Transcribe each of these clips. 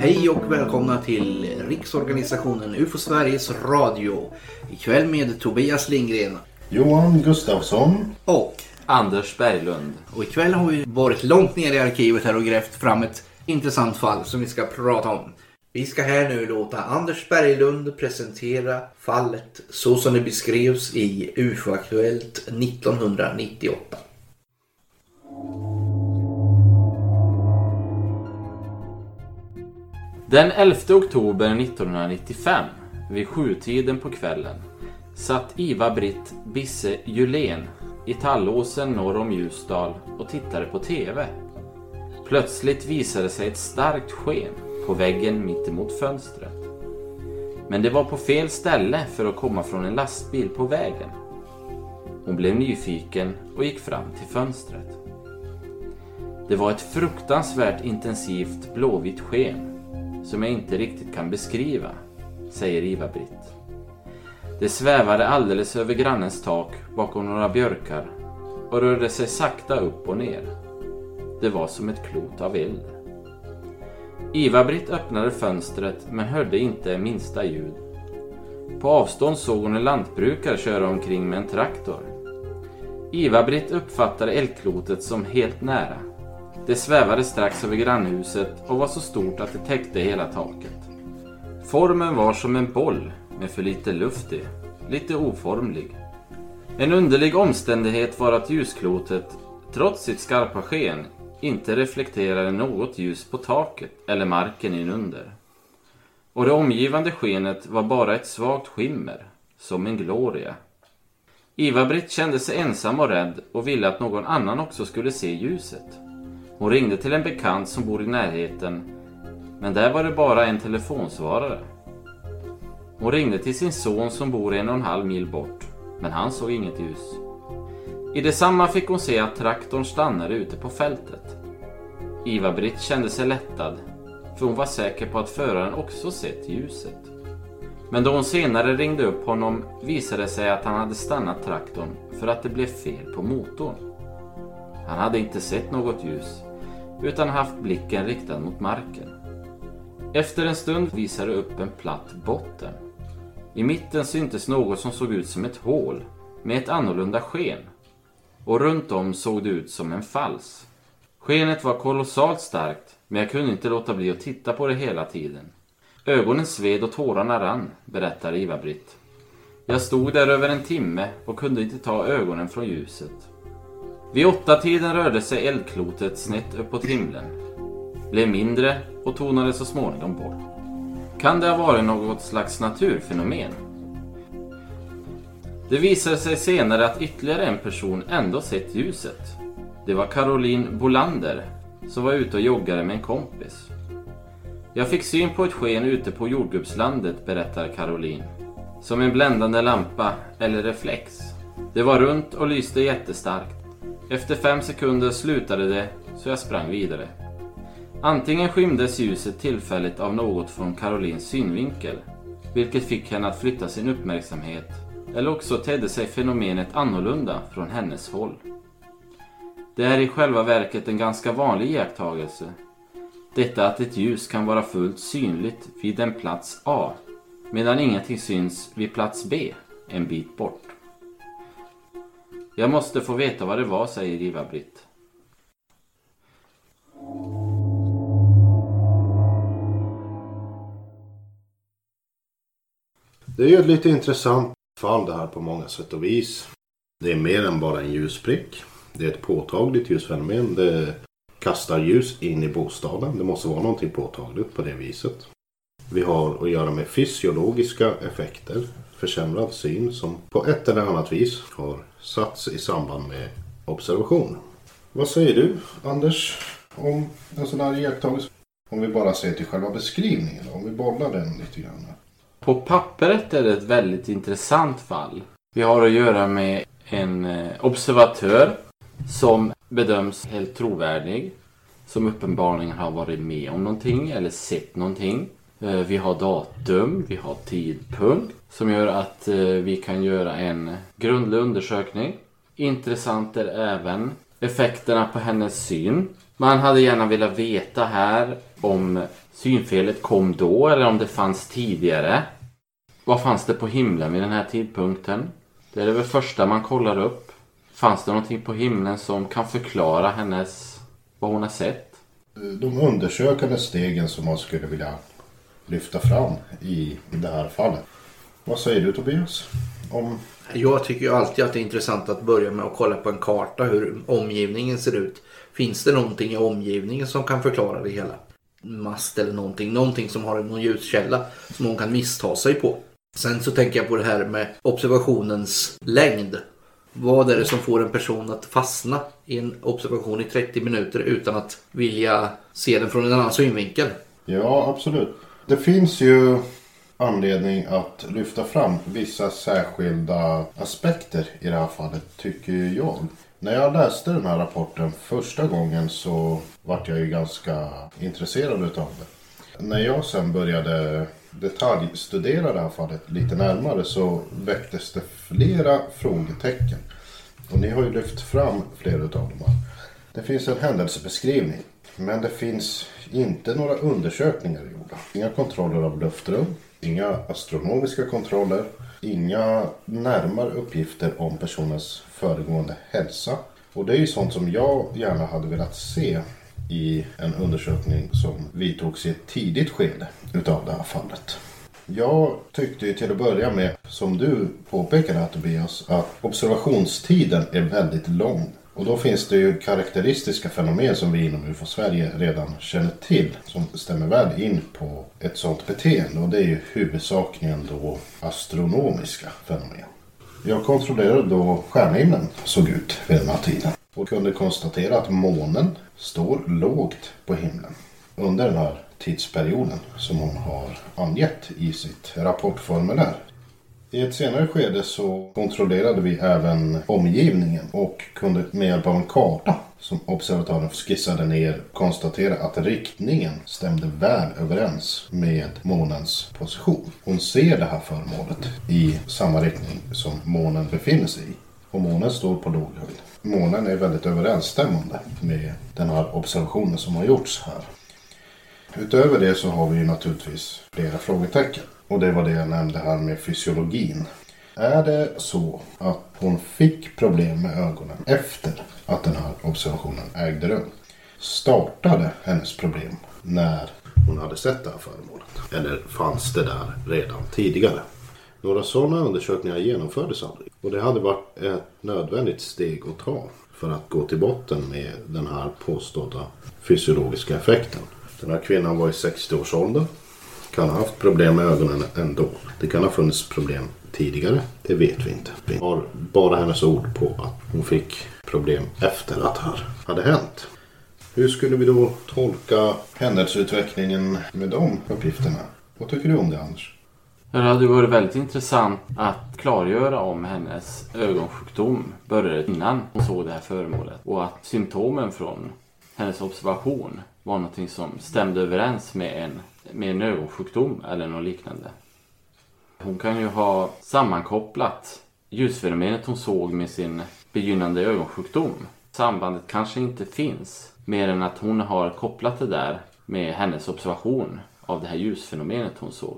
Hej och välkomna till Riksorganisationen UFO Sveriges Radio. Ikväll med Tobias Lindgren Johan Gustafsson. och Anders Berglund. Och ikväll har vi varit långt ner i arkivet här och grävt fram ett intressant fall som vi ska prata om. Vi ska här nu låta Anders Berglund presentera fallet så som det beskrevs i UFO-aktuellt 1998. Den 11 oktober 1995 vid sjutiden på kvällen satt Iva-Britt Bisse Julén i Tallåsen norr om Ljusdal och tittade på TV. Plötsligt visade sig ett starkt sken på väggen mittemot fönstret. Men det var på fel ställe för att komma från en lastbil på vägen. Hon blev nyfiken och gick fram till fönstret. Det var ett fruktansvärt intensivt blåvitt sken som jag inte riktigt kan beskriva, säger Iva-Britt. Det svävade alldeles över grannens tak bakom några björkar och rörde sig sakta upp och ner. Det var som ett klot av eld. Iva-Britt öppnade fönstret men hörde inte minsta ljud. På avstånd såg hon en lantbrukare köra omkring med en traktor. Iva-Britt uppfattade eldklotet som helt nära. Det svävade strax över grannhuset och var så stort att det täckte hela taket. Formen var som en boll med för lite luft i. Lite oformlig. En underlig omständighet var att ljusklotet, trots sitt skarpa sken, inte reflekterade något ljus på taket eller marken inunder. Och det omgivande skenet var bara ett svagt skimmer, som en gloria. Iva-Britt kände sig ensam och rädd och ville att någon annan också skulle se ljuset. Hon ringde till en bekant som bor i närheten, men där var det bara en telefonsvarare. Hon ringde till sin son som bor en och en halv mil bort, men han såg inget ljus. I detsamma fick hon se att traktorn stannade ute på fältet. Iva-Britt kände sig lättad, för hon var säker på att föraren också sett ljuset. Men då hon senare ringde upp honom visade det sig att han hade stannat traktorn för att det blev fel på motorn. Han hade inte sett något ljus, utan haft blicken riktad mot marken. Efter en stund visade det upp en platt botten. I mitten syntes något som såg ut som ett hål med ett annorlunda sken. Och runt om såg det ut som en fals. Skenet var kolossalt starkt, men jag kunde inte låta bli att titta på det hela tiden. Ögonen sved och tårarna rann, berättar Iva-Britt. Jag stod där över en timme och kunde inte ta ögonen från ljuset. Vid åtta tiden rörde sig eldklotet snett uppåt himlen. Blev mindre och tonade så småningom bort. Kan det ha varit något slags naturfenomen? Det visade sig senare att ytterligare en person ändå sett ljuset. Det var Caroline Bolander som var ute och joggade med en kompis. Jag fick syn på ett sken ute på jordgubbslandet, berättar Caroline. Som en bländande lampa eller reflex. Det var runt och lyste jättestarkt. Efter fem sekunder slutade det, så jag sprang vidare. Antingen skymdes ljuset tillfälligt av något från Carolins synvinkel, vilket fick henne att flytta sin uppmärksamhet, eller också tedde sig fenomenet annorlunda från hennes håll. Det är i själva verket en ganska vanlig iakttagelse. Detta att ett ljus kan vara fullt synligt vid en plats A, medan ingenting syns vid plats B, en bit bort. Jag måste få veta vad det var, säger Iva-Britt. Det är ju ett lite intressant fall det här på många sätt och vis. Det är mer än bara en ljusprick. Det är ett påtagligt ljusfenomen. Det kastar ljus in i bostaden. Det måste vara någonting påtagligt på det viset. Vi har att göra med fysiologiska effekter. Försämrad syn som på ett eller annat vis har satts i samband med observation. Vad säger du Anders om en sån här iakttagelse? Om vi bara ser till själva beskrivningen. Om vi bollar den lite grann. På pappret är det ett väldigt intressant fall. Vi har att göra med en eh, observatör som bedöms helt trovärdig. Som uppenbarligen har varit med om någonting eller sett någonting. Eh, vi har datum, vi har tidpunkt som gör att eh, vi kan göra en grundlig undersökning. Intressant är även effekterna på hennes syn. Man hade gärna velat veta här om synfelet kom då eller om det fanns tidigare. Vad fanns det på himlen vid den här tidpunkten? Det är det väl första man kollar upp. Fanns det någonting på himlen som kan förklara hennes, vad hon har sett? De undersökande stegen som man skulle vilja lyfta fram i det här fallet. Vad säger du Tobias? Om Jag tycker ju alltid att det är intressant att börja med att kolla på en karta hur omgivningen ser ut. Finns det någonting i omgivningen som kan förklara det hela? Mast eller någonting. Någonting som har någon ljuskälla som någon kan missta sig på. Sen så tänker jag på det här med observationens längd. Vad är det som får en person att fastna i en observation i 30 minuter utan att vilja se den från en annan synvinkel? Ja, absolut. Det finns ju anledning att lyfta fram vissa särskilda aspekter i det här fallet, tycker jag. När jag läste den här rapporten första gången så vart jag ju ganska intresserad utav det. När jag sen började detaljstudera det här fallet lite närmare så väcktes det flera frågetecken. Och ni har ju lyft fram flera utav dem här. Det finns en händelsebeskrivning. Men det finns inte några undersökningar gjorda. Inga kontroller av luftrum. Inga astronomiska kontroller. Inga närmare uppgifter om personens föregående hälsa. Och det är ju sånt som jag gärna hade velat se i en undersökning som vidtogs i ett tidigt skede utav det här fallet. Jag tyckte ju till att börja med, som du påpekade här Tobias, att observationstiden är väldigt lång. Och då finns det ju karaktäristiska fenomen som vi inom UFO Sverige redan känner till. Som stämmer väl in på ett sådant beteende. Och det är ju huvudsakligen då astronomiska fenomen. Jag kontrollerade då stjärnhimlen såg ut vid den här tiden. Och kunde konstatera att månen står lågt på himlen. Under den här tidsperioden som hon har angett i sitt rapportformulär. I ett senare skede så kontrollerade vi även omgivningen och kunde med hjälp av en karta som observatören skissade ner konstatera att riktningen stämde väl överens med månens position. Hon ser det här föremålet i samma riktning som månen befinner sig i. Och månen står på låg höjd. Månen är väldigt överensstämmande med den här observationen som har gjorts här. Utöver det så har vi ju naturligtvis flera frågetecken. Och det var det jag nämnde här med fysiologin. Är det så att hon fick problem med ögonen efter att den här observationen ägde rum? Startade hennes problem när hon hade sett det här föremålet? Eller fanns det där redan tidigare? Några sådana undersökningar genomfördes aldrig. Och det hade varit ett nödvändigt steg att ta för att gå till botten med den här påstådda fysiologiska effekten. Den här kvinnan var i 60-årsåldern. Kan ha haft problem med ögonen ändå. Det kan ha funnits problem tidigare. Det vet vi inte. Vi har bara hennes ord på att hon fick problem efter att det här hade hänt. Hur skulle vi då tolka händelseutvecklingen med de uppgifterna? Vad tycker du om det Anders? Det hade varit väldigt intressant att klargöra om hennes ögonsjukdom började innan hon såg det här föremålet. Och att symptomen från hennes observation var någonting som stämde överens med en, med en ögonsjukdom eller något liknande. Hon kan ju ha sammankopplat ljusfenomenet hon såg med sin begynnande ögonsjukdom. Sambandet kanske inte finns mer än att hon har kopplat det där med hennes observation av det här ljusfenomenet hon såg.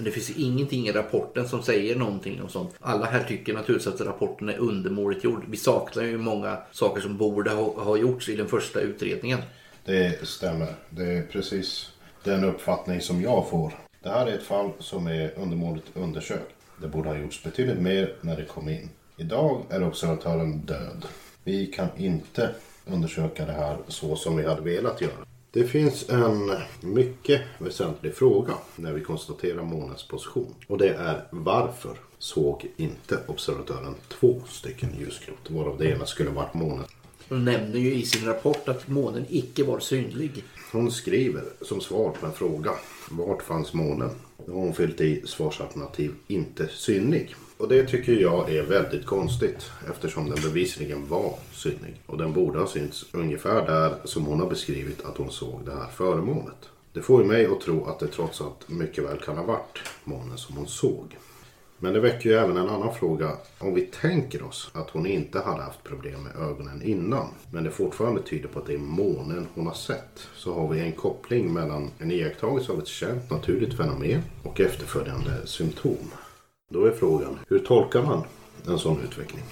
Men det finns ju ingenting i rapporten som säger någonting om sånt. Alla här tycker naturligtvis att rapporten är undermåligt gjord. Vi saknar ju många saker som borde ha, ha gjorts i den första utredningen. Det stämmer. Det är precis den uppfattning som jag får. Det här är ett fall som är undermåligt undersökt. Det borde ha gjorts betydligt mer när det kom in. Idag är observatören död. Vi kan inte undersöka det här så som vi hade velat göra. Det finns en mycket väsentlig fråga när vi konstaterar månens position. Och det är varför såg inte observatören två stycken ljusklot? Varav det ena skulle varit månen. Hon nämner ju i sin rapport att månen icke var synlig. Hon skriver som svar på en fråga. Vart fanns månen? Då har hon fyllt i svarsalternativ inte synlig. Och det tycker jag är väldigt konstigt eftersom den bevisligen var synlig. Och den borde ha synts ungefär där som hon har beskrivit att hon såg det här föremålet. Det får ju mig att tro att det trots allt mycket väl kan ha varit månen som hon såg. Men det väcker ju även en annan fråga. Om vi tänker oss att hon inte hade haft problem med ögonen innan. Men det fortfarande tyder på att det är månen hon har sett. Så har vi en koppling mellan en iakttagelse av ett känt naturligt fenomen och efterföljande symptom. Då är frågan, hur tolkar man en sån utveckling?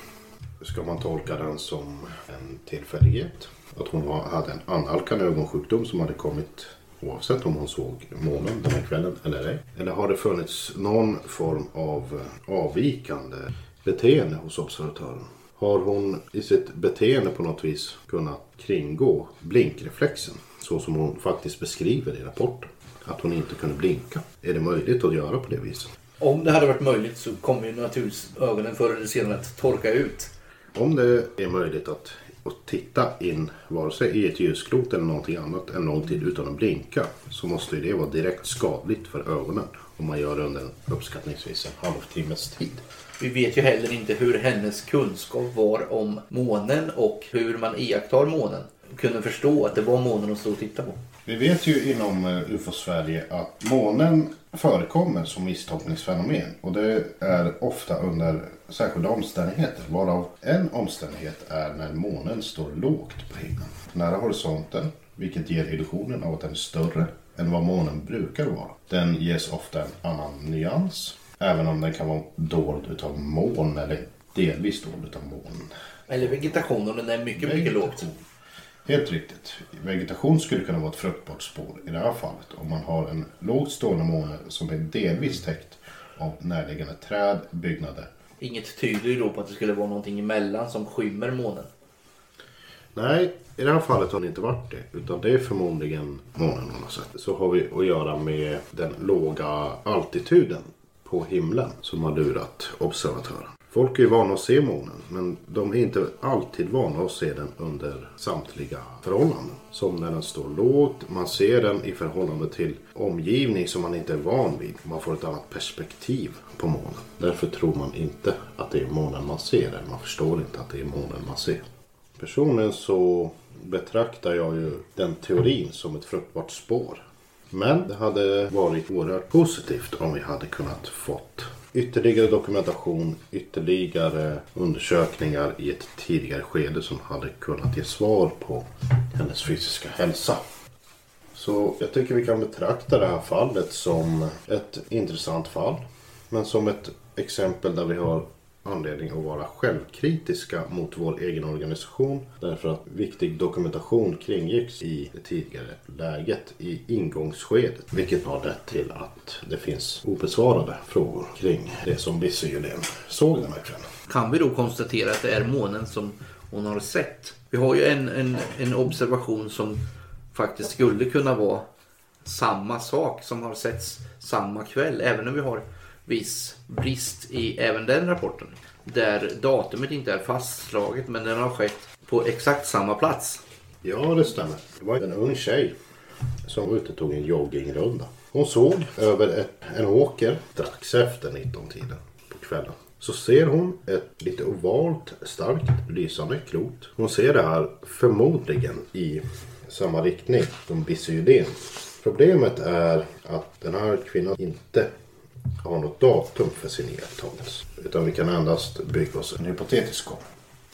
Ska man tolka den som en tillfällighet? Att hon hade en annalkande ögonsjukdom som hade kommit oavsett om hon såg månen den här kvällen eller ej? Eller har det funnits någon form av eh, avvikande beteende hos observatören? Har hon i sitt beteende på något vis kunnat kringgå blinkreflexen så som hon faktiskt beskriver i rapporten? Att hon inte kunde blinka. Är det möjligt att göra på det viset? Om det hade varit möjligt så kommer ju naturligtvis ögonen förr eller senare att torka ut. Om det är möjligt att, att titta in vare sig i ett ljusklot eller någonting annat en lång tid utan att blinka så måste ju det vara direkt skadligt för ögonen om man gör det under uppskattningsvis en halvtimmes tid. Vi vet ju heller inte hur hennes kunskap var om månen och hur man iakttar månen. Kunde förstå att det var månen att stå och titta på. Vi vet ju inom eh, UFO-Sverige att månen förekommer som misstolkningsfenomen och det är ofta under särskilda omständigheter varav en omständighet är när månen står lågt på himlen nära horisonten vilket ger illusionen av att den är större än vad månen brukar vara. Den ges ofta en annan nyans även om den kan vara dold utav moln eller delvis dold utav moln. Eller vegetation om den är mycket, mycket lågt. Helt riktigt. Vegetation skulle kunna vara ett fruktbart spår i det här fallet. Om man har en lågt stående måne som är delvis täckt av närliggande träd, byggnader. Inget tyder ju då på att det skulle vara någonting emellan som skymmer månen. Nej, i det här fallet har det inte varit det. Utan det är förmodligen månen hon har sett. Så har vi att göra med den låga altituden på himlen som har lurat observatören. Folk är ju vana att se månen men de är inte alltid vana att se den under samtliga förhållanden. Som när den står lågt, man ser den i förhållande till omgivning som man inte är van vid. Man får ett annat perspektiv på månen. Därför tror man inte att det är månen man ser. Eller man förstår inte att det är månen man ser. Personligen så betraktar jag ju den teorin som ett fruktbart spår. Men det hade varit oerhört positivt om vi hade kunnat fått ytterligare dokumentation, ytterligare undersökningar i ett tidigare skede som hade kunnat ge svar på hennes fysiska hälsa. Så jag tycker vi kan betrakta det här fallet som ett intressant fall. Men som ett exempel där vi har anledning att vara självkritiska mot vår egen organisation. Därför att viktig dokumentation kringgicks i det tidigare läget i ingångsskedet. Vilket har lett till att det finns obesvarade frågor kring det som Bisse Julén såg den här kvällen. Kan vi då konstatera att det är månen som hon har sett? Vi har ju en, en, en observation som faktiskt skulle kunna vara samma sak som har setts samma kväll. Även om vi har viss brist i även den rapporten. Där datumet inte är fastslaget men den har skett på exakt samma plats. Ja, det stämmer. Det var en ung tjej som var ute och tog en joggingrunda. Hon såg över ett, en åker strax efter 19-tiden på kvällen. Så ser hon ett lite ovalt, starkt lysande klot. Hon ser det här förmodligen i samma riktning som Bisse Problemet är att den här kvinnan inte har något datum för sin iakttagelse. Utan vi kan endast bygga oss en hypotetisk gång.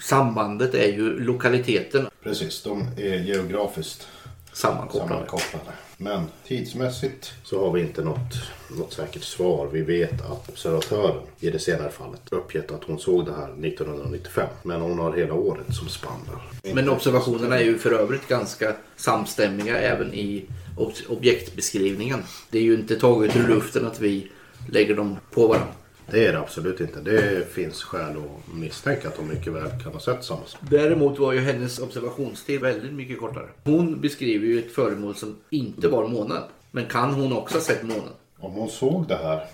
Sambandet är ju lokaliteten Precis, de är geografiskt sammankopplade. sammankopplade. Men tidsmässigt så har vi inte något, något säkert svar. Vi vet att observatören i det senare fallet uppgett att hon såg det här 1995. Men hon har hela året som spann där. Men observationerna är ju för övrigt ganska samstämmiga även i ob- objektbeskrivningen. Det är ju inte taget ur luften att vi lägger dem på varandra. Det är det absolut inte. Det finns skäl att misstänka att de mycket väl kan ha sett samma sak. Däremot var ju hennes observationstid väldigt mycket kortare. Hon beskriver ju ett föremål som inte var månen. Men kan hon också ha sett månen? Om hon såg det här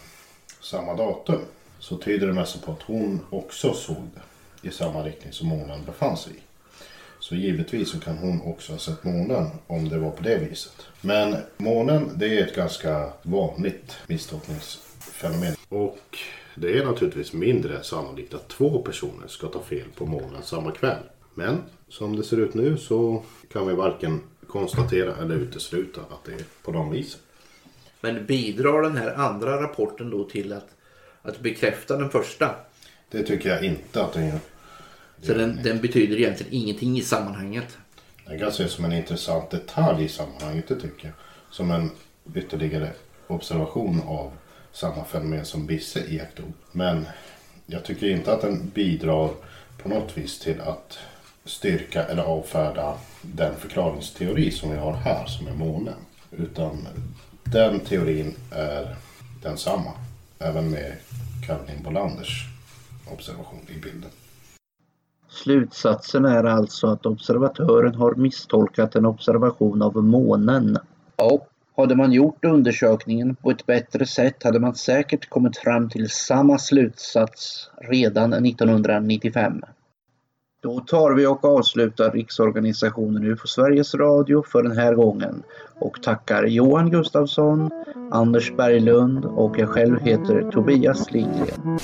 samma datum så tyder det mest på att hon också såg det i samma riktning som månen befann sig i. Så givetvis så kan hon också ha sett månen om det var på det viset. Men månen det är ett ganska vanligt misstolkningsfenomen. Och det är naturligtvis mindre sannolikt att två personer ska ta fel på månen samma kväll. Men som det ser ut nu så kan vi varken konstatera eller utesluta att det är på de viset. Men bidrar den här andra rapporten då till att att bekräfta den första. Det tycker jag inte att den gör. Så den, den betyder egentligen ingenting i sammanhanget. Den kan ses som en intressant detalj i sammanhanget, det tycker jag. Som en ytterligare observation av samma fenomen som Bisse iakttog. Men jag tycker inte att den bidrar på något vis till att styrka eller avfärda den förklaringsteori som vi har här, som är månen. Utan den teorin är densamma, även med Caroline Bolanders observation i bilden. Slutsatsen är alltså att observatören har misstolkat en observation av månen. Ja, hade man gjort undersökningen på ett bättre sätt hade man säkert kommit fram till samma slutsats redan 1995. Då tar vi och avslutar Riksorganisationen UFO Sveriges Radio för den här gången och tackar Johan Gustafsson, Anders Berglund och jag själv heter Tobias Lindgren.